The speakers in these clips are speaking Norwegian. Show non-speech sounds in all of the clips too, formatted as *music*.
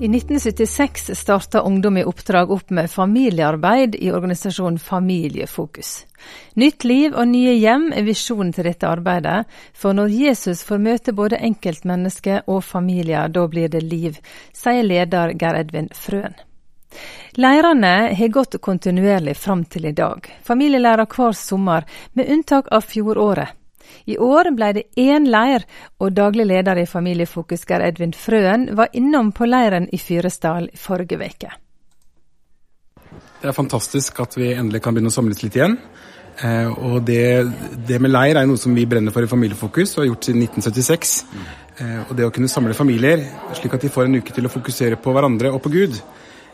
I 1976 starta Ungdom i oppdrag opp med familiearbeid i organisasjonen Familiefokus. Nytt liv og nye hjem er visjonen til dette arbeidet, for når Jesus får møte både enkeltmennesker og familier, da blir det liv, sier leder Geir Edvin Frøen. Leirene har gått kontinuerlig fram til i dag. Familielærer hver sommer, med unntak av fjoråret. I år ble det én leir, og daglig leder i Familiefokus Geir Edvin Frøen var innom på leiren i Fyresdal forrige uke. Det er fantastisk at vi endelig kan begynne å samles litt igjen. Eh, og det, det, med leir er noe som vi brenner for i Familiefokus og har gjort siden 1976. Eh, og det å kunne samle familier slik at de får en uke til å fokusere på hverandre og på Gud,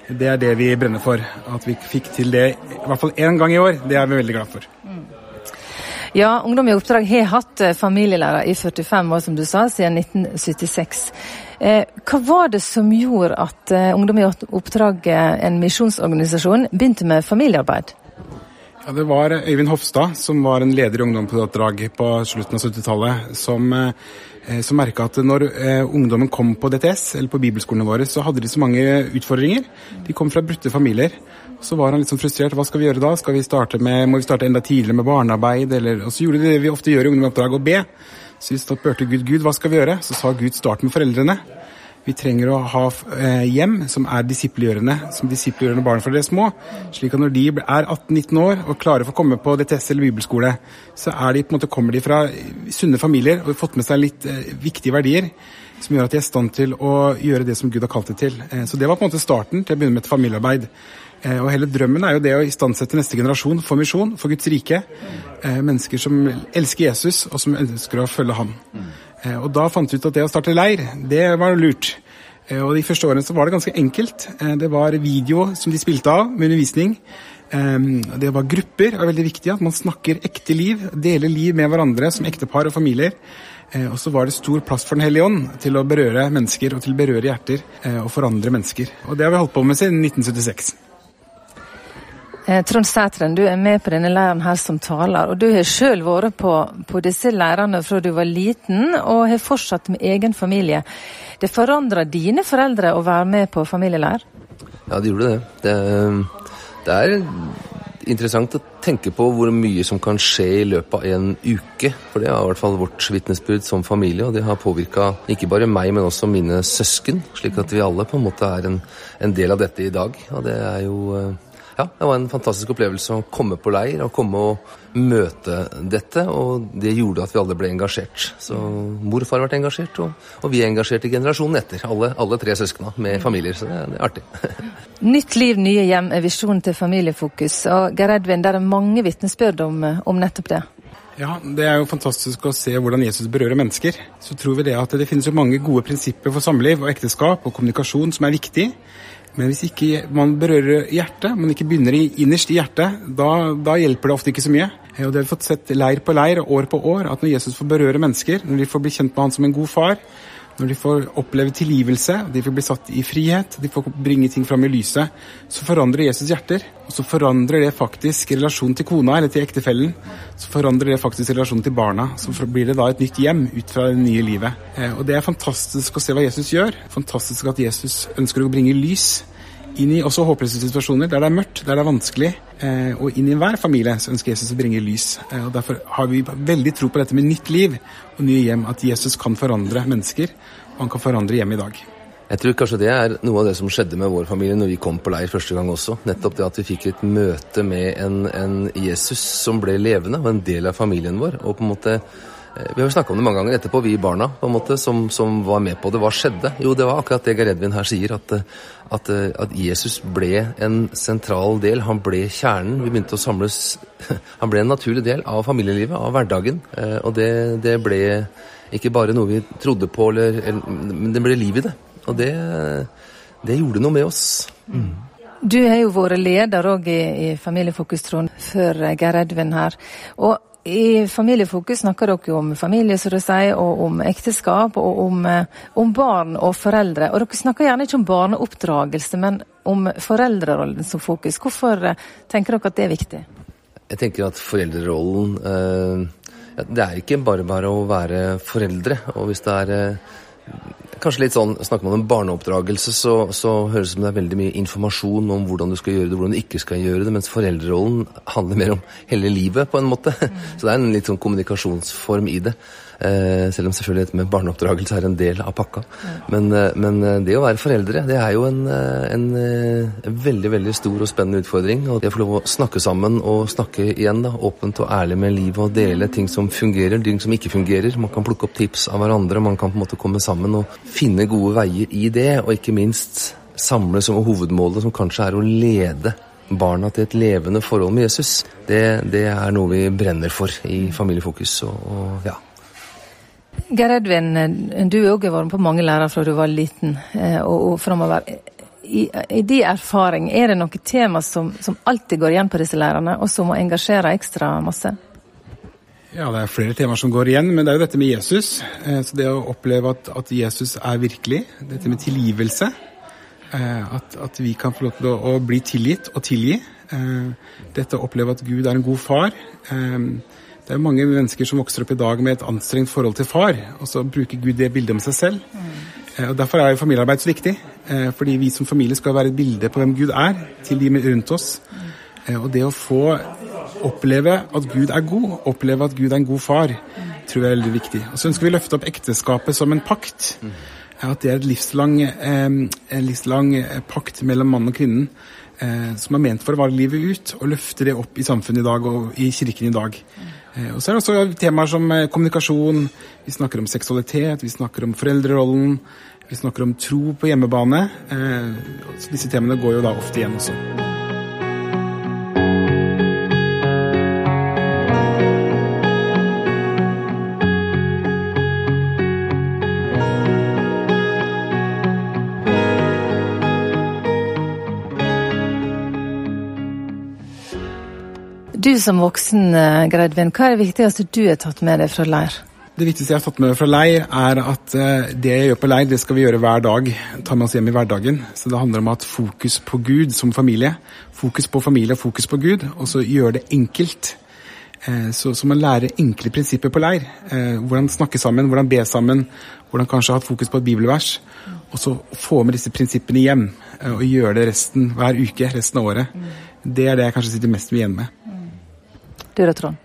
det er det vi brenner for. At vi fikk til det i hvert fall én gang i år, det er vi veldig glad for. Ja, Ungdom i oppdrag har hatt eh, familielærer i 45 år, som du sa, siden 1976. Eh, hva var det som gjorde at eh, Ungdom i oppdrag, en misjonsorganisasjon, begynte med familiearbeid? Ja, Det var Øyvind Hofstad, som var en leder i Ungdom på oppdrag på slutten av 70-tallet, som, som merka at når ungdommen kom på DTS, eller på bibelskolene våre, så hadde de så mange utfordringer. De kom fra brutte familier. Så var han litt sånn frustrert. Hva skal vi gjøre da? Skal vi starte med, må vi starte enda tidligere med barnearbeid? Eller, og så gjorde de det vi ofte gjør i ungdomsoppdrag, å be. Så vi spurte Gud Gud, hva skal vi gjøre? Så sa Gud start med foreldrene. Vi trenger å ha eh, hjem som er disippelgjørende, som disippelgjørende barn for de små. Slik at når de er 18-19 år og klarer for å komme på DTS eller bibelskole, så de, måte, kommer de fra sunne familier og har fått med seg litt eh, viktige verdier som gjør at de er i stand til å gjøre det som Gud har kalt det til. Eh, så det var på en måte starten til å begynne med et familiearbeid. Eh, og hele drømmen er jo det å istandsette neste generasjon for misjon, for Guds rike. Eh, mennesker som elsker Jesus, og som ønsker å følge ham. Eh, og da fant vi ut at det å starte leir, det var lurt. Og de første årene så var det ganske enkelt. Det var video som de spilte av med undervisning. Det var grupper, det var veldig viktig at man snakker ekte liv, deler liv med hverandre som ektepar og familier. Og så var det stor plass for Den hellige ånd til å berøre mennesker og til å berøre hjerter og forandre mennesker. Og det har vi holdt på med siden 1976. Eh, Trond Sætren, du er med på denne leiren her som taler. og Du har sjøl vært på, på, disse leirene fra du var liten, og har fortsatt med egen familie. Det forandra dine foreldre å være med på familieleir? Ja, det gjorde det. det. Det er interessant å tenke på hvor mye som kan skje i løpet av en uke. For det er i hvert fall vårt vitnesbyrd som familie, og det har påvirka ikke bare meg, men også mine søsken. Slik at vi alle på en måte er en, en del av dette i dag. Og det er jo eh, ja, det var en fantastisk opplevelse å komme på leir og komme og møte dette. Og det gjorde at vi alle ble engasjert. Så mor og far ble engasjert, og, og vi er engasjert i generasjonen etter. Alle, alle tre søskna med familier. Så det, det er artig. *laughs* Nytt liv, nye hjem er visjonen til Familiefokus. Og Geir Edvin, det er mange vitnesbyrd om, om nettopp det. Ja, Det er jo fantastisk å se hvordan Jesus berører mennesker. Så tror vi det at det finnes jo mange gode prinsipper for samliv og ekteskap og kommunikasjon som er viktig. Men hvis ikke man berører hjertet, men ikke begynner innerst i hjertet, da, da, hjelper det ofte ikke så mye. Og det har vi fått sett leir på leir, år på år, at når Jesus får berøre mennesker, når de får bli kjent med han som en god far, når de får oppleve tilgivelse, de får bli satt i frihet, de får bringe ting fram i lyset, så forandrer Jesus hjerter. Og så forandrer det faktisk relasjonen til kona eller til ektefellen. Så forandrer det faktisk relasjonen til barna. Så blir det da et nytt hjem ut fra det nye livet. Eh, og det er fantastisk å se hva Jesus gjør. Fantastisk at Jesus ønsker å bringe lys inn i også håpløse situasjoner, der det er mørkt, der det er vanskelig. Eh, og inn i enhver familie så ønsker Jesus å bringe lys. Eh, og Derfor har vi veldig tro på dette med nytt liv og nye hjem. At Jesus kan forandre mennesker, og han kan forandre hjem i dag. Jeg tror kanskje det er noe av det som skjedde med vår familie når vi kom på leir første gang også. Nettopp det at vi fikk et møte med en, en Jesus som ble levende og en del av familien vår. og på en måte vi har jo snakka om det mange ganger etterpå, vi barna på en måte, som, som, var med på det. Hva skjedde? Jo, det var akkurat det Geir Edvin her sier, at, at, at, Jesus ble en sentral del. Han ble kjernen. Vi begynte å samles *laughs* Han ble en naturlig del av familielivet, av hverdagen. Eh, og det, det ble ikke bare noe vi trodde på, eller, men det ble liv i det. Og det, det gjorde noe med oss. Mm. Du har jo vært leder òg i, i Familiefokus, Trond, før Geir Edvin her. Og i Familiefokus snakker dere om familie, så du sier, og om ekteskap, og om, eh, om, barn og foreldre. Og dere snakker gjerne ikke om barneoppdragelse, men om foreldrerollen som fokus. Hvorfor eh, tenker dere at det er viktig? Jeg tenker at foreldrerollen eh, Det er ikke bare bare å være foreldre. Og hvis det er Kanskje litt sånn, Snakker man om barneoppdragelse, så, så høres det som det er veldig mye informasjon om hvordan du skal gjøre det, hvordan du ikke skal gjøre det, mens foreldrerollen handler mer om hele livet, på en måte. *laughs* Så det er en litt sånn kommunikasjonsform i det. Eh, selv om selvfølgelig dette med barneoppdragelse er en del av pakka. Men, eh, men, eh, det å være foreldre, det er jo en, en, en, veldig veldig stor og spennende utfordring. Og det å få lov å snakke sammen og snakke igjen da, åpent og ærlig med livet og dele ting som fungerer, ting som ikke fungerer. Man kan plukke opp tips av hverandre, man kan på en måte komme sammen og finne gode veier i det. Og ikke minst samle som hovedmålet, som kanskje er å lede barna til et levende forhold med Jesus. Det, det er noe vi brenner for i Familiefokus. og, og ja. Geir Edvin, du har òg vært på mange lærere fra du var liten eh, og, og framover. I, I din erfaring, er det noe tema som, som, alltid går igjen på disse lærerne, og som må engasjere ekstra masse? Ja, det er flere temaer som går igjen, men det er jo dette med Jesus. Eh, så Det å oppleve at, at Jesus er virkelig, dette med tilgivelse. Eh, at, at, vi kan få lov til å bli tilgitt og tilgi. Dette å oppleve at Gud er en god far. Det er mange mennesker som vokser opp i dag med et anstrengt forhold til far, og så bruker Gud det bildet om seg selv. Mm. Og Derfor er jo familiearbeid så viktig. Eh, fordi vi som familie skal være et bilde på hvem Gud er til de rundt oss. Mm. Og det å få oppleve at Gud er god, oppleve at Gud er en god far, mm. tror jeg er veldig viktig. Og Så ønsker vi å løfte opp ekteskapet som en pakt. At det er et livslang, en livslang pakt mellom mann og kvinnen som er ment for å vare livet ut, og løfte det opp i samfunnet i dag og i kirken i dag. Eh, og så er det også temaer som eh, kommunikasjon, vi snakker om seksualitet, vi snakker om foreldrerollen, vi snakker om tro på hjemmebane. Eh, så disse temaene går jo da ofte igjen også. Som voksen, eh, Greidvin, hva er det viktigste du har tatt med deg fra leir? Det viktigste jeg har tatt med fra leir, er at eh, det jeg gjør på leir, det skal vi gjøre hver dag. Ta med oss hjem i hverdagen. Så det handler om at fokus på Gud som familie. Fokus på familie og fokus på Gud, og så gjøre det enkelt. Eh, så, så man lærer enkle prinsipper på leir. Hvordan snakke sammen, hvordan be sammen. Hvordan kanskje ha fokus på et bibelvers. Og så få med disse prinsippene hjem, og gjøre det resten hver uke, resten av året. Det er det jeg kanskje sitter mest igjen med. Du da, Trond?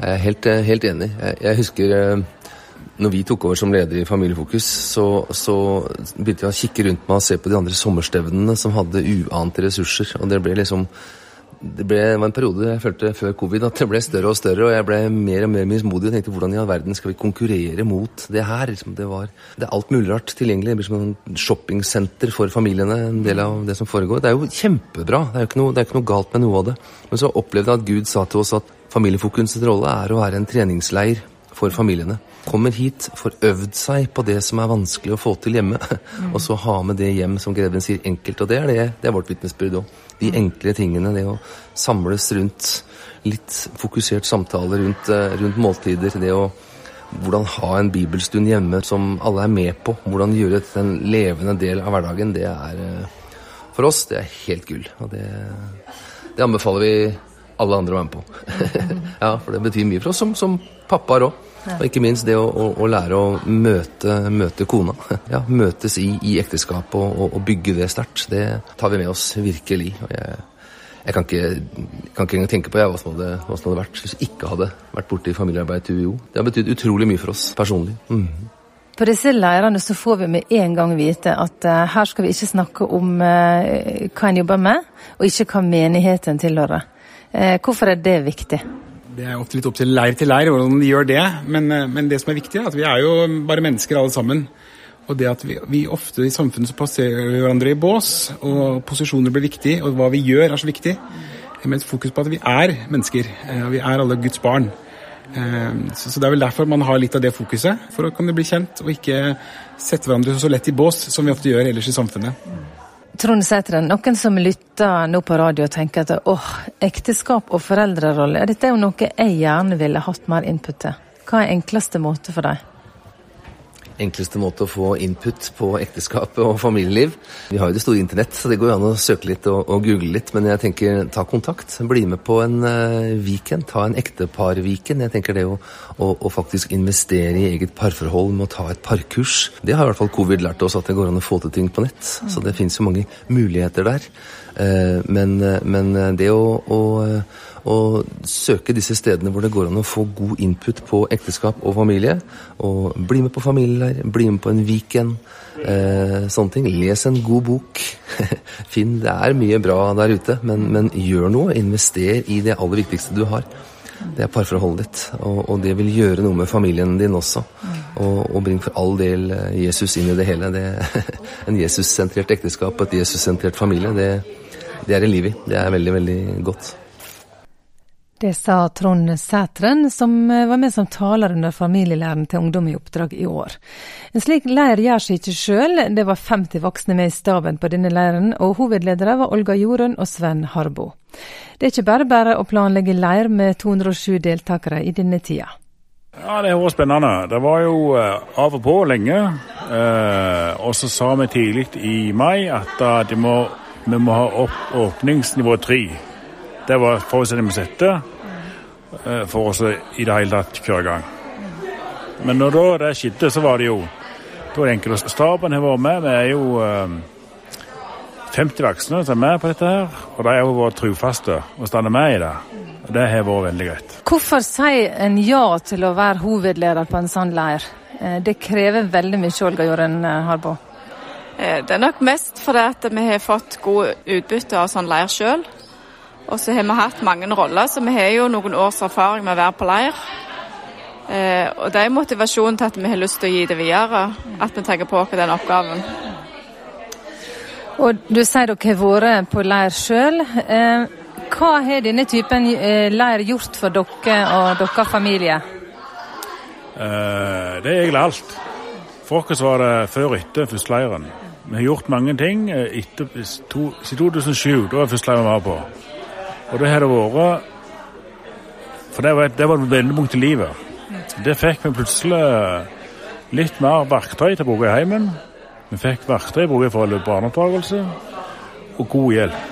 Jeg er helt, helt enig. Jeg, jeg, husker eh, når vi tok over som leder i Familiefokus, så, så begynte jeg å kikke rundt meg og se på de andre sommerstevnene som hadde uante ressurser. Og det ble liksom det, ble, det var en periode jeg følte før covid at det ble større og større, og jeg ble mer og mer mismodig og tenkte hvordan i all verden skal vi konkurrere mot det her? Liksom, det, var, det er alt mulig rart tilgjengelig. Det blir som et shoppingsenter for familiene, en del av det som foregår. Det er jo kjempebra, det er jo ikke noe, ikke noe galt med noe av det. Men så opplevde jeg at Gud sa til oss at familiefokusets rolle er å være en treningsleir for familiene. Kommer hit, får øvd seg på det som er vanskelig å få til hjemme, mm. *laughs* og så ha med det hjem, som Greven sier, enkelt. Og det er, det, det er vårt vitnesbyrd òg de enkle tingene. Det å samles rundt litt fokusert samtale rundt, eh, rundt måltider. Det å hvordan ha en bibelstund hjemme som alle er med på. Hvordan gjøre det til en levende del av hverdagen. Det er eh, for oss det er helt gull. Og det, det anbefaler vi alle andre være med på. *laughs* ja, For det betyr mye for oss som, som pappaer òg. Og ikke minst det å, å, å lære å møte, møte kona. *laughs* Ja, møtes i, i ekteskapet og, og, bygge det sterkt. Det tar vi med oss virkelig. Og jeg, jeg kan, ikke, kan ikke engang tenke på jeg, hva, som hadde, hva, som hadde, vært hvis jeg ikke hadde vært borte i familiearbeid til UiO. Det har betydd utrolig mye for oss personlig. Mm. På disse leirene så får vi med en gang vite at uh, her skal vi ikke snakke om uh, hva en jobber med, og ikke hva menigheten tilhører. Uh, hvorfor er det viktig? Det er ofte litt opp til leir til leir hvordan de gjør det, men, eh, men, det som er viktig, er at vi er jo bare mennesker alle sammen. Og det at vi, vi ofte i samfunnet så passerer vi hverandre i bås, og posisjoner blir viktig, og hva vi gjør er så viktig. Med et fokus på at vi er mennesker. Eh, og Vi er alle Guds barn. Eh, så Det er vel derfor man har litt av det fokuset, for å kunne bli kjent og ikke sette hverandre så lett i bås som vi ofte gjør ellers i samfunnet. Trond Sæteren, noen som lytter nå på radio og tenker at åh, ekteskap og foreldrerolle, dette er jo noe jeg gjerne ville hatt mer input til. Hva er enkleste måte for deg? Enkleste måte å få input på ekteskap og familieliv. Vi har jo det store internett, så det går jo an å søke litt og, og google litt. Men jeg tenker ta kontakt. Bli med på en uh, weekend. Ta en ekteparviken. Jeg tenker det å, å, å, faktisk investere i eget parforhold med å ta et parkurs. Det har i hvert fall covid lært oss, at det går an å få til ting på nett. Så det fins jo mange muligheter der. Uh, men, men, det å, å og søke disse stedene hvor det går an å få god input på ekteskap og familie. Og bli med på familieleir, bli med på en weekend. Eh, sånne ting. Les en god bok. *laughs* Finn Det er mye bra der ute, men, men, gjør noe. Invester i det aller viktigste du har. Det er parforholdet ditt, og, og, det vil gjøre noe med familien din også. Og, og bring for all del eh, Jesus inn i det hele. Det, *laughs* en Jesus-sentrert ekteskap og et Jesus-sentrert familie, det, det er det liv i. Det er veldig, veldig godt. Det sa Trond Sætren, som eh, var med som taler under familielæren til Ungdom i oppdrag i år. En slik leir gjør seg ikke sjøl, det var 50 voksne med i staben på denne leiren, og hovedledere var Olga Jorunn og Sven Harbo. Det er ikke bare bare å planlegge leir med 207 deltakere i denne tida. Ja, Det har vært spennende. Det var jo uh, av og på lenge. Eh, og så sa vi tidlig i mai at uh, må, vi må ha opp åpningsnivå tre. Det var forutsetningen vi satte eh, for oss i det hele tatt kjøre i gang. Men når da det skjedde, så var det jo Da er enkelt. Staben har vært med. Vi er jo 50 eh, voksne som er med på dette her. Og de har jo vært trufaste og stått med i det. Og det har vært veldig greit. Hvorfor sier en ja til å være hovedleder på en sånn leir? Eh, det krever veldig mye, Olga Jorunn Harbo. Det er nok mest fordi vi har fått god utbytte av sånn leir sjøl. Og så har vi hatt mange roller, så vi har jo noen års erfaring med å være på leir. Eh, og det er motivasjonen til at vi har lyst til å gi det videre, at vi tar på oss den oppgaven. Og Du sier dere har vært på leir sjøl. Eh, hva har denne typen eh, leir gjort for dere og deres familie? Eh, det er egentlig alt. For oss var det før og etter førsteleiren. Vi har gjort mange ting eh, etter, to, siden 2007. Da var førsteleiren vi var på. Og det har det vært For det var, det var et vendepunkt i livet. Det fikk vi plutselig litt mer verktøy til å bruke i heimen. Vi fikk verktøy å bruke til barneoppdragelse, og god hjelp.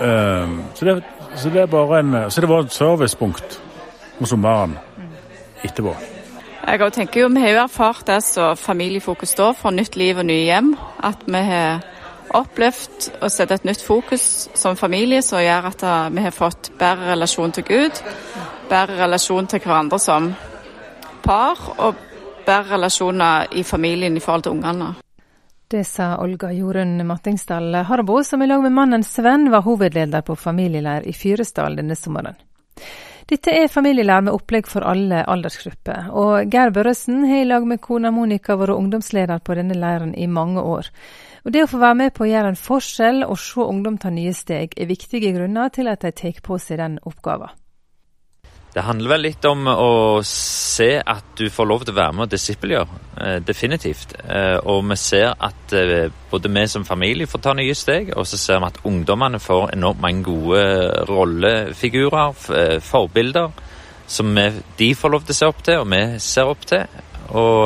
Um, så, det, så, det, er bare en, så det var et servicepunkt om sommeren etterpå. Jeg tenker jo, Vi har jo erfart det som Familiefokus står for, nytt liv og nye hjem. At vi har opplevd å sette et nytt fokus som familie som gjør at vi har fått bedre relasjon til Gud, bedre relasjon til hverandre som par, og bedre relasjoner i familien i forhold til ungene. Det sa Olga Jorunn Mattingsdal Harbo, som i lag med mannen Sven var hovedleder på familieleir i Fyresdal denne sommeren. Dette er familielær med opplegg for alle aldersgrupper, og Geir Børresen har i lag med kona Monica vært ungdomsleder på denne leiren i mange år. Og Det å få være med på å gjøre en forskjell og se ungdom ta nye steg, er viktige grunner til at de tar på seg den oppgaven. Det handler vel litt om å se at du får lov til å være med og disippelgjøre. Eh, definitivt. Eh, og vi ser at eh, både vi som familie får ta nye steg, og så ser vi at ungdommene får enormt mange gode rollefigurer, forbilder, som de får lov til å se opp til, og vi ser opp til. Og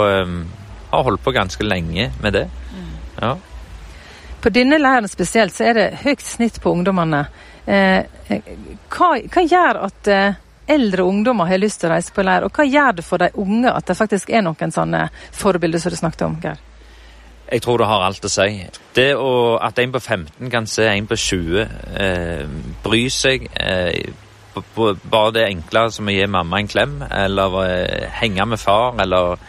har holdt på ganske lenge med det. Mm. Ja. På denne leiren spesielt så er det høyt snitt på ungdommene. Hva, hva, gjør at eldre ungdommer har lyst til å reise på leir, og hva gjør det for de unge at det faktisk er noen sånne forbilder som du snakket om, Geir? Jeg tror det har alt å si. Det å, at en på 15 kan se en på 20, eh, bry seg eh, Bare det enkle som å gi mamma en klem, eller eh, henge med far, eller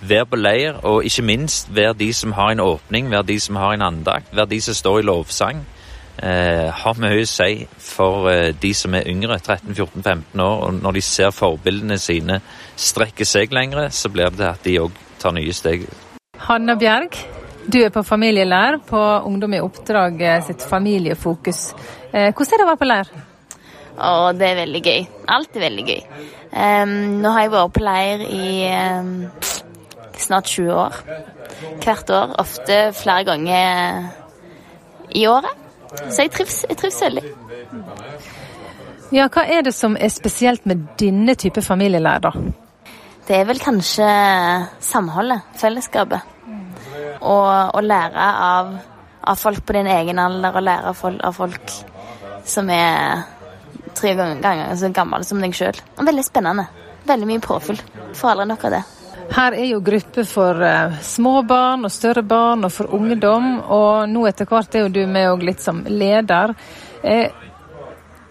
være på leir, og ikke minst være de som har en åpning, være de som har en andakt, være de som står i lovsang. Eh, har mye å si for eh, de som er yngre, 13-14-15 år. og Når de ser forbildene sine strekke seg lengre, så blir det at de òg tar nye steg. Hanna Bjerg, du er på familielær på Ungdom i oppdrag eh, sitt familiefokus. Eh, hvordan er det å være på leir? Å, det er veldig gøy. Alt er veldig gøy. Um, nå har jeg vært på leir i um, snart 20 år. Hvert år. Ofte flere ganger i året. Så jeg trives, jeg trives veldig. Ja, Hva er det som er spesielt med denne type familieleir, da? Det er vel kanskje samholdet, fellesskapet. Og å lære av, av folk på din egen alder, og lære av folk, av folk som er tre ganger så gammel som deg sjøl. Veldig spennende. Veldig mye påfyll. Får aldri nok av det. Her er jo grupper for uh, små barn og større barn og for ungdom, og nå etter hvert er jo du med og litt som leder. Eh,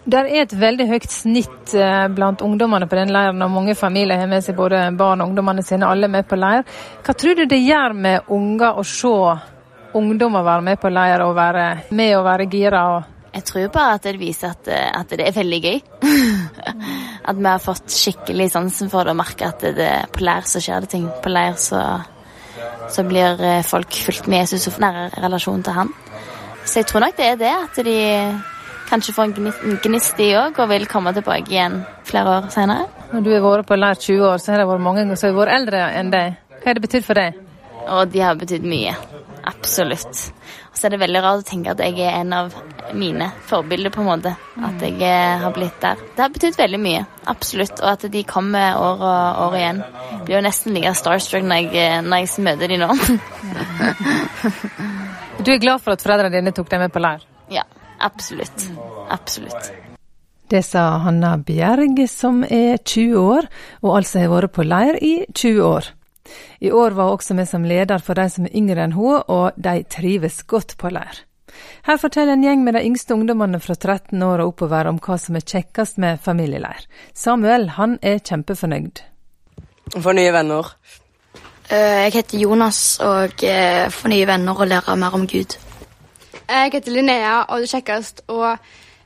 der er et veldig høyt snitt eh, blant ungdommene på den leiren, og mange familier har med seg både barn og ungdommene sine, alle med på leir. Hva tror du det gjør med unger å se ungdommer være med på leir og være med og være gira? Og jeg tror bare at det viser at, eh, at det er veldig gøy. *laughs* at vi har fått skikkelig sansen for det og merker at det, på leir så skjer det ting. På leir så, så blir eh, folk fulgt med Jesus og får nære relasjon til han. Så jeg tror nok det er det, at de kanskje får en gnist i òg, og vil komme tilbake igjen flere år senere. Når du har vært på leir 20 år, så har det vært mange som har vært eldre enn deg. Hva har det betydd for deg? Og de har betydd mye. Absolutt. Og så er det veldig rart å tenke at jeg er en av mine forbilder, på en måte. At jeg eh, har blitt der. Det har betydd veldig mye. Absolutt. Og at de kommer år og år igjen. Jeg blir jo nesten like starstruck når jeg, eh, når jeg møter de nå. *laughs* du er glad for at foreldrene dine tok deg med på leir? Ja. Absolutt. Absolutt. Det sa Hanna Bjerg, som er 20 år, og altså har vært på leir i 20 år. I år var hun også med som leder for de som er yngre enn hun, og de trives godt på leir. Her forteller en gjeng med de yngste ungdommene fra 13 år og oppover om hva som er kjekkest med familieleir. Samuel han er kjempefornøyd. Få nye venner. Eh, jeg heter Jonas og eh, får nye venner og lærer mer om Gud. Jeg heter Linnea, og det er kjekkest å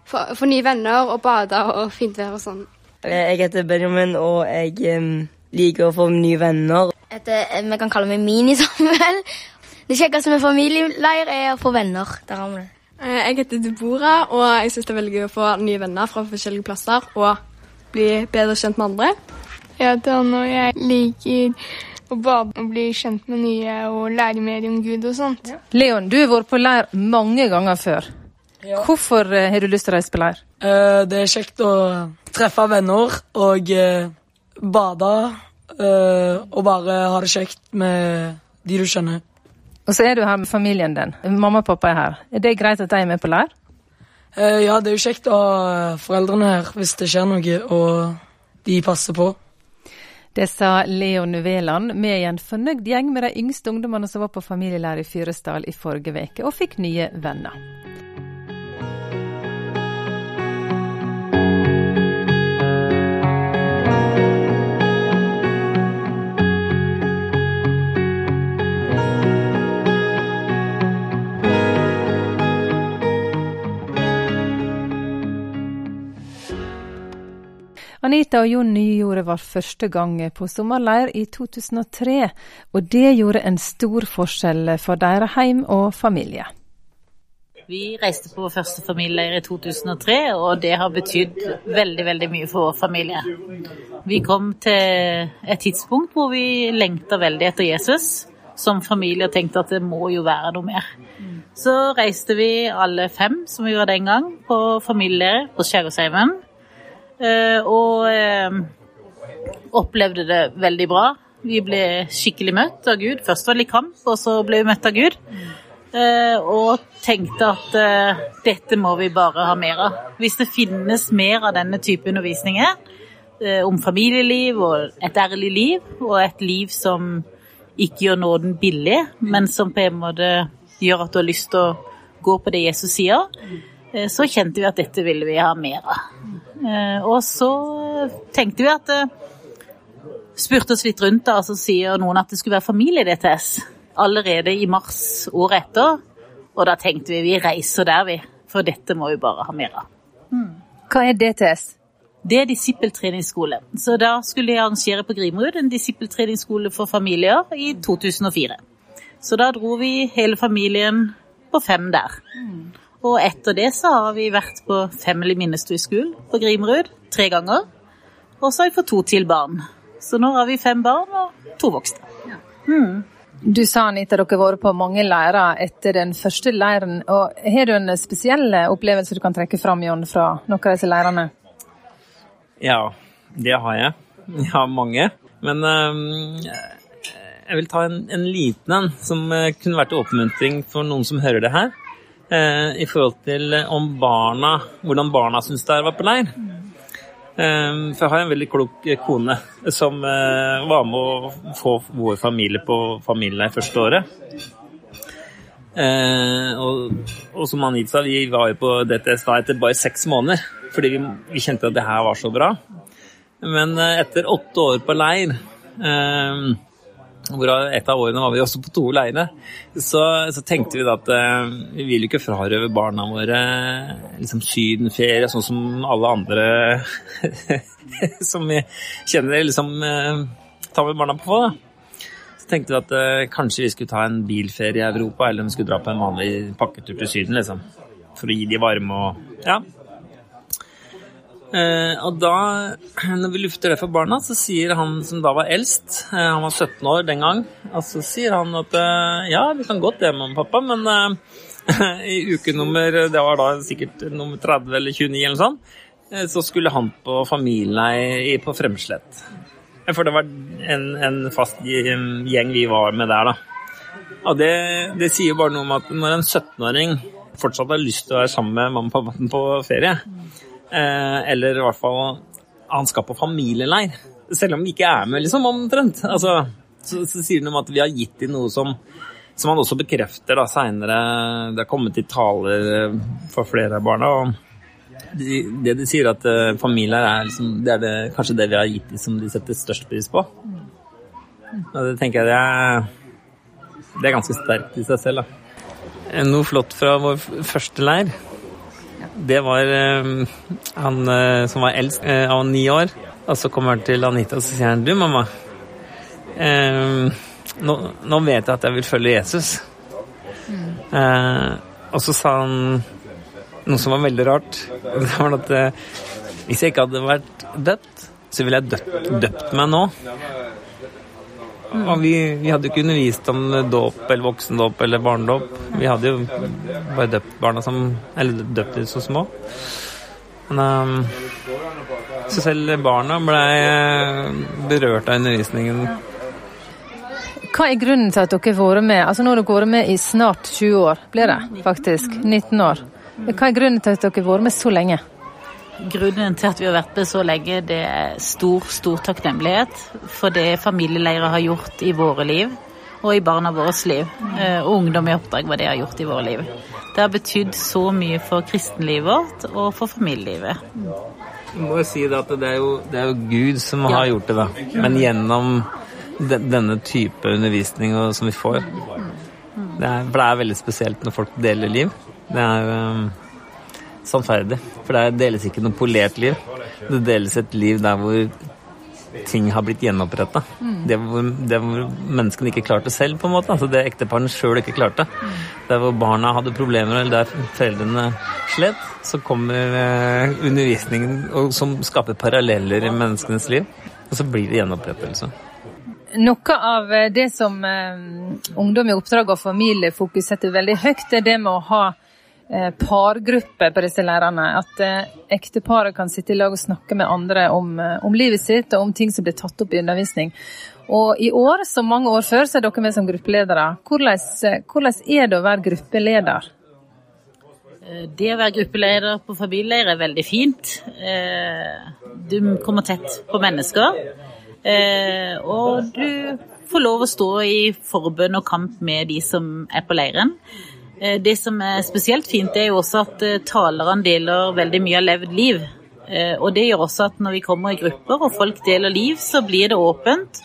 få, få, nye venner og bade og fint vær og sånn. Jeg heter Benjamin, og jeg um, liker å få nye venner. Etter, eh, vi kan kalle meg Mini-Samuel. *laughs* Det kjekkeste med familieleir er å få venner. Der har vi det. Eh, jeg heter Debora, og jeg syns det er veldig gøy å få nye venner fra forskjellige plasser og bli bedre kjent med andre. Jeg heter Anne, og jeg liker å bade og bli kjent med nye og lære mer om Gud og sånt. Leon, du har vært på leir mange ganger før. Ja. Hvorfor uh, har du lyst til å reise på leir? Det er kjekt å treffe venner og uh, bade. og bare ha det kjekt med de du kjenner. Og så er du her med familien din. Mamma og pappa er her. Er det greit at de er med på leir? ja, det er jo kjekt å ha foreldrene her hvis det skjer noe, og de passer på. Det sa Leon Veland med en fornøyd gjeng med de yngste ungdommene som var på familieleir i Fyresdal i forrige uke, og fikk nye venner. Anita og Jon Nyjordet var første gang på sommerleir i 2003, og det gjorde en stor forskjell for deres heim og familie. Vi reiste på første familieleir i 2003, og det har betydd veldig, veldig mye for vår familie. Vi kom til et tidspunkt hvor vi lengta veldig etter Jesus som familie og tenkte at det må jo være noe mer. Så reiste vi alle fem, som vi gjorde den gang, på familieleir på Skjærgårdsheimen. Eh, og eh, opplevde det veldig bra. Vi ble skikkelig møtt av Gud. Først var det litt kamp, og så ble vi møtt av Gud. Eh, og tenkte at dette må vi bare ha mer av. Hvis det finnes mer av denne type undervisninger om familieliv og et ærlig liv, og et liv som ikke gjør nåden billig, men som på en måte gjør at du har lyst til å gå på det Jesus sier, så kjente vi at dette ville vi ha mer av. Eh, og så tenkte vi at eh, Spurte oss litt rundt, da, og så sier noen at det skulle være familie-DTS allerede i mars året etter. Og da tenkte vi vi reiser der, vi. For dette må vi bare ha mer av. Hva er DTS? Det er disippeltreningsskole. Så da skulle jeg arrangere på Grimrud en disippeltreningsskole for familier i 2004. Så da dro vi hele familien på fem der. Mm. Og etter det så har vi vært på Family Ministry School på Grimrud tre ganger. Og så har vi fått to til barn. Så nå har vi fem barn og to voksne. Ja. Mm. Du sa Anita, dere har vært på mange leirer etter den første leiren. og Har du en spesiell opplevelse du kan trekke fram Jon, fra noen av disse leirene? Ja, det har jeg. Jeg har mange. Men um, jeg vil ta en, en liten en som eh, kunne vært til oppmuntring for noen som hører det her. Eh, I forhold til eh, om barna, hvordan barna syns det er å være på leir. Eh, For jeg har en veldig klok kone som var med å få vår familie på familieleir første året. Og, og som Anita vi var jo på DTS da etter bare seks måneder. Fordi vi, vi kjente at det her var så bra. Men etter åtte år på leir, eh, hvorav et av årene var vi også på to leirer, så, så tenkte vi da at eh, vi vil jo ikke frarøve barna våre liksom sydenferie, sånn som alle andre *laughs* som vi kjenner liksom eh, tar med barna på. da. Så tenkte vi at eh, kanskje vi skulle ta en bilferie i Europa, eller om vi skulle dra på en vanlig pakketur til Syden, liksom. For å gi de varme og Ja. Eh, og da, når vi lufter det for barna, så sier han som da var eldst, eh, han var 17 år den gang, og så sier han at eh, ja, vi kan godt det, mamma og pappa, men *laughs* i uke nummer, det var da sikkert nummer 30 eller 29 eller sånn, så skulle han på familieleir på Fremslett. For det var en, en fast gjeng vi var med der, da. Og det, det sier bare noe om at når en 17-åring fortsatt har lyst til å være sammen med mamma og pappa på ferie, eller i hvert fall han skal på familieleir, selv om vi ikke er med, liksom, omtrent, altså, så, så sier han om at vi har gitt dem noe som, som han også bekrefter da, seinere. Det har kommet i taler eh, for flere av barna. og de, det de sier, at uh, familier er, liksom, det er det, kanskje det vi har gitt dem som de setter størst pris på. Og det tenker jeg det er, det er ganske sterkt i seg selv. Da. Noe flott fra vår første leir, det var eh, han eh, som var eldst, eh, han var ni år. Og så kommer han til Anita og så sier han, du mamma, eh, nå, nå vet jeg at jeg vil følge Jesus. Eh, og så sa han noe som var veldig rart. *laughs* Det var at eh, hvis jeg ikke hadde vært døpt, så ville jeg døpt, døpt meg nå. Og vi, vi hadde jo ikke undervist om dåp eller voksendåp eller barnedåp. Vi hadde jo bare døpt barna som Eller døpt de så små. Men, um, så selv barna ble berørt av undervisningen. Hva er grunnen til at dere har vært med? Altså Nå har dere vært med i snart 20 år, blir det faktisk. 19 år. Hva er grunnen til at dere har vært med så lenge? Grunnen til at vi har vært med så lenge, det er stor, stor takknemlighet for det familieleirer har gjort i våre liv og i barna våres liv. Eh, Og ungdom i oppdrag, hva det har gjort i våre liv. Det har betydd så mye for kristenlivet vårt og for familielivet. Du må jo si det at det er jo, det er jo Gud som har gjort det, da. Men gjennom de, denne type undervisning som vi får. Det er, for det er veldig spesielt når folk deler liv. Det er um, sannferdig. For det deles ikke noe polert liv. Det deles et liv der hvor ting har blitt gjenoppretta. Mm. Det, hvor- det hvor menneskene ikke klarte selv, på en måte. Altså det ekteparene sjøl ikke klarte. Der hvor barna hadde problemer, eller der foreldrene slet, så kommer eh, undervisningen og, som skaper paralleller i menneskenes liv. Og så blir det gjenopprettelse. Noe av eh, det som eh, Ungdom i oppdrag og familiefokus setter veldig høyt, er det med å ha pargrupper på disse leirene. At eh, ekteparet kan sitte i lag og snakke med andre om, eh, om livet sitt og om ting som blir tatt opp i undervisning. Og i år, som mange år før, så er dere med som gruppeledere. Hvordan, eh, hvordan er det å være gruppeleder? Eh, Det å være gruppeleder på familieleir er veldig fint. Eh, Du kommer tett på mennesker. Eh, Og du får lov å stå i forbønn og kamp med de som er på leiren. Eh, Det som er spesielt fint, er jo også at eh, talerne deler veldig mye av levd liv. Eh, Og det gjør også at når vi kommer i grupper og folk deler liv, så blir det åpent.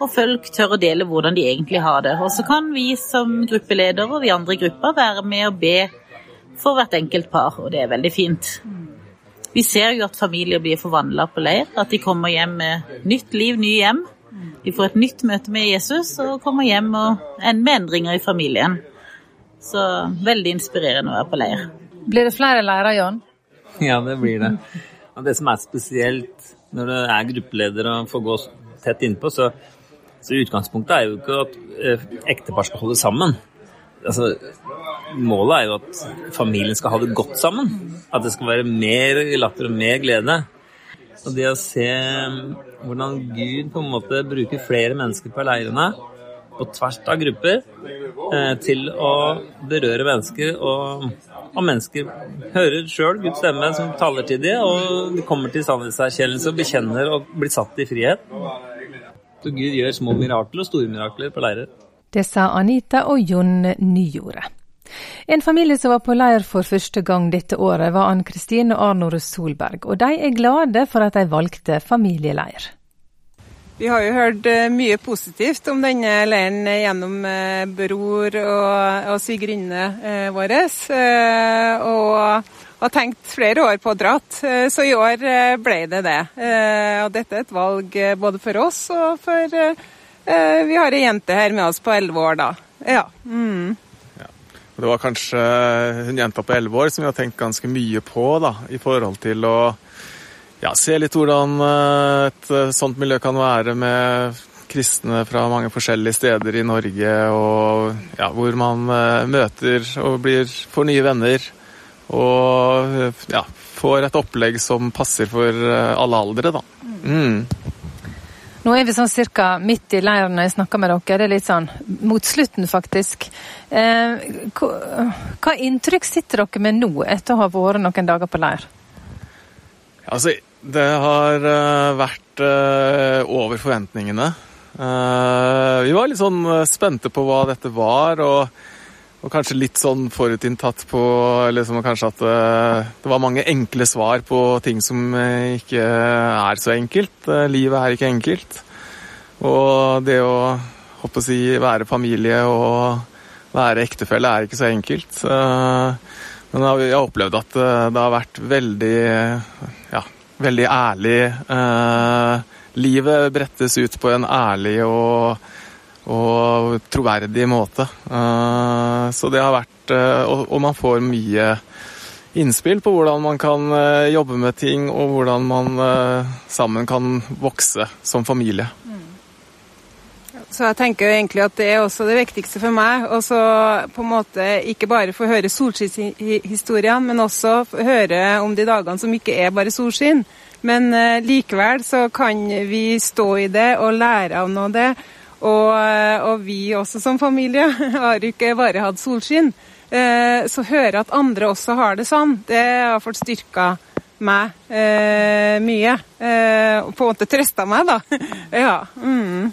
Og folk tør å dele hvordan de egentlig har det. Og så kan vi som gruppeleder og vi andre i gruppa være med og be for hvert enkelt par, og det er veldig fint. Vi ser jo at familier blir forvandla på leir, at de kommer hjem med nytt liv, nye hjem. De får et nytt møte med Jesus og kommer hjem med endringer i familien. Så veldig inspirerende å være på leir. Blir det flere leirer, Jan? *laughs* Ja, det blir det. Og det som er spesielt når du er gruppeleder og får gå tett innpå, så, så utgangspunktet er jo ikke at eh, ektepar skal holde sammen. Altså, målet er jo at familien skal ha det godt sammen. At det skal være mer latter og mer glede. Og det å se hvordan Gud på en måte bruker flere mennesker på leirene, på tvers av grupper, eh, til å berøre mennesker. Og, og mennesker hører sjøl Guds stemme som taler til dem, og de kommer til sannhetserkjennelse og bekjenner og blir satt i frihet. Så Gud gjør små mirakler og store mirakler på leirer. Det sa Anita og Jon Nyjordet. En familie som var på leir for første gang dette året, var Ann Kristin og Arnor Solberg, og de er glade for at de valgte familieleir. Vi har jo hørt eh, mye positivt om denne leiren gjennom eh, bror og, og svigerinne eh, vår. Og har tenkt flere år på å dratt, så i år ble det det. Og dette er et valg både for oss og for Vi har ei jente her med oss på elleve år, da. Ja. Mm. Det var kanskje hun jenta på elleve år som vi har tenkt ganske mye på da, i forhold til å ja, se litt hvordan eh, et eh, sånt miljø kan være med kristne fra mange forskjellige steder i Norge, og ja, hvor man eh, møter og blir, får nye venner. Og ja, får et opplegg som passer for alle aldre, da. Mm. Nå er vi sånn cirka midt i leiren når jeg snakker med dere. Det er litt sånn mot slutten, faktisk. Eh, hva, hva, inntrykk sitter dere med nå, etter å ha vært noen dager på leir? Altså, det har uh, vært uh, over forventningene. Uh, vi var litt sånn spente på hva dette var, og, og kanskje litt sånn forutinntatt på liksom, kanskje at det var mange enkle svar på ting som ikke er så enkelt. livet er ikke enkelt. Og det å håper å si, være familie og være ektefelle er ikke så enkelt. men jeg har opplevd at det har vært veldig ja, veldig ærlig. Eh, livet brettes ut på en ærlig og, og troverdig måte. Eh, så det har vært eh, og, og, man får mye innspill på hvordan man kan jobbe med ting, og hvordan man sammen kan vokse som familie. Så jeg tenker jo egentlig at det er også det viktigste for meg. Og så på en måte ikke bare få høre solskinnshistoriene, men også høre om de dagene som ikke er bare solskinn. Men eh, likevel så kan vi stå i det og lære av noe av det. Og, uh, og vi også som familie *laughs* har ikke bare hatt solskinn. Uh, så høre at andre også har det sånn, det har fått styrka meg mye. og på en måte trøsta meg, da. *laughs* ja. Mm.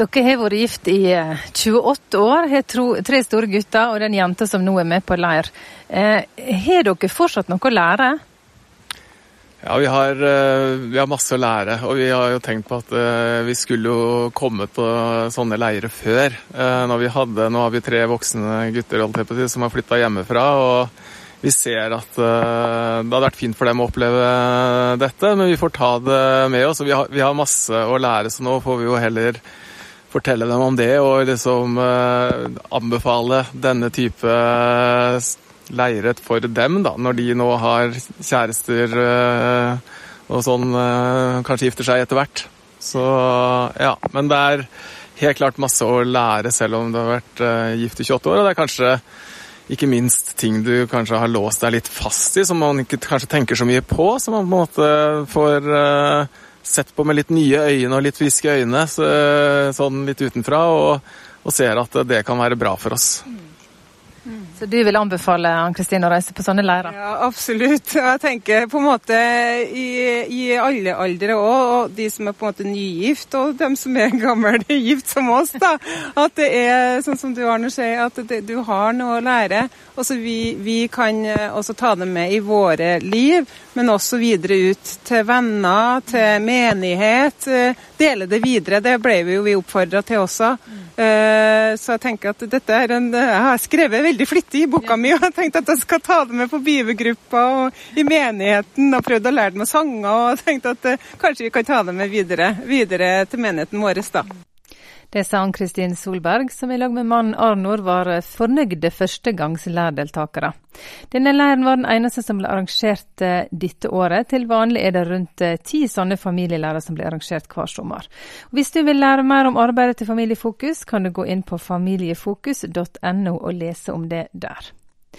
Dere har vært gift i 28 eh, år, har tre store gutter og den jenta som nå er med på leir. Eh, har dere fortsatt noe å lære? Ja, vi har, eh, vi har, masse å lære. Og vi har jo tenkt på at vi skulle jo kommet på sånne leirer før. Når vi hadde, nå har vi tre voksne gutter som har flytta hjemmefra. og vi ser at det hadde vært fint for dem å oppleve dette, men vi får ta det med oss. vi har masse å lære, så nå får vi jo heller fortelle dem om det og liksom eh, anbefale denne type eh, leiret for dem, da, når de nå har kjærester eh, og sånn, kanskje gifter seg etter hvert. Så ja, men det er helt klart masse å lære selv om du har vært gift i 28 år, og det er kanskje ikke minst ting du kanskje har låst deg litt fast i, som man ikke kanskje tenker så mye på, som man på en måte får sett på med litt nye øyne og litt friske øyne, så, sånn litt utenfra, og, og, ser at det kan være bra for oss. Så du vil anbefale Ann Kristine å reise på sånne leirer? Ja, absolutt. *laughs* Jeg tenker på en måte i, i alle aldre òg, og de som er på en måte nygift, og dem som er gamle *laughs* gift som oss, da. At det er sånn som du Arne sier, at det, du har noe å lære. Også vi, vi kan eh, også ta det med i våre liv, men også videre ut til venner, til menighet. Eh, dele det videre. Det ble vi jo vi oppfordra til også. Eh, så jeg tenker at dette er en Jeg har skrevet veldig flittig i boka mi og jeg tenkte at jeg skal ta det med på bibelgruppa og i menigheten og prøvd å lære meg sanger. og tenkte at eh, kanskje vi kan ta det med videre, videre til menigheten vår. da. Det sa Ann-Kristin Solberg, som i lag med mannen Arnor var fornøyde førstegangs lærdeltakere. Denne leiren var den eneste som ble arrangert eh, dette året. Til vanlig er det rundt eh, ti sånne familielærer som blir arrangert hver sommer. hvis du vil lære mer om arbeidet til Familiefokus, kan du gå inn på familiefokus.no og lese om det der.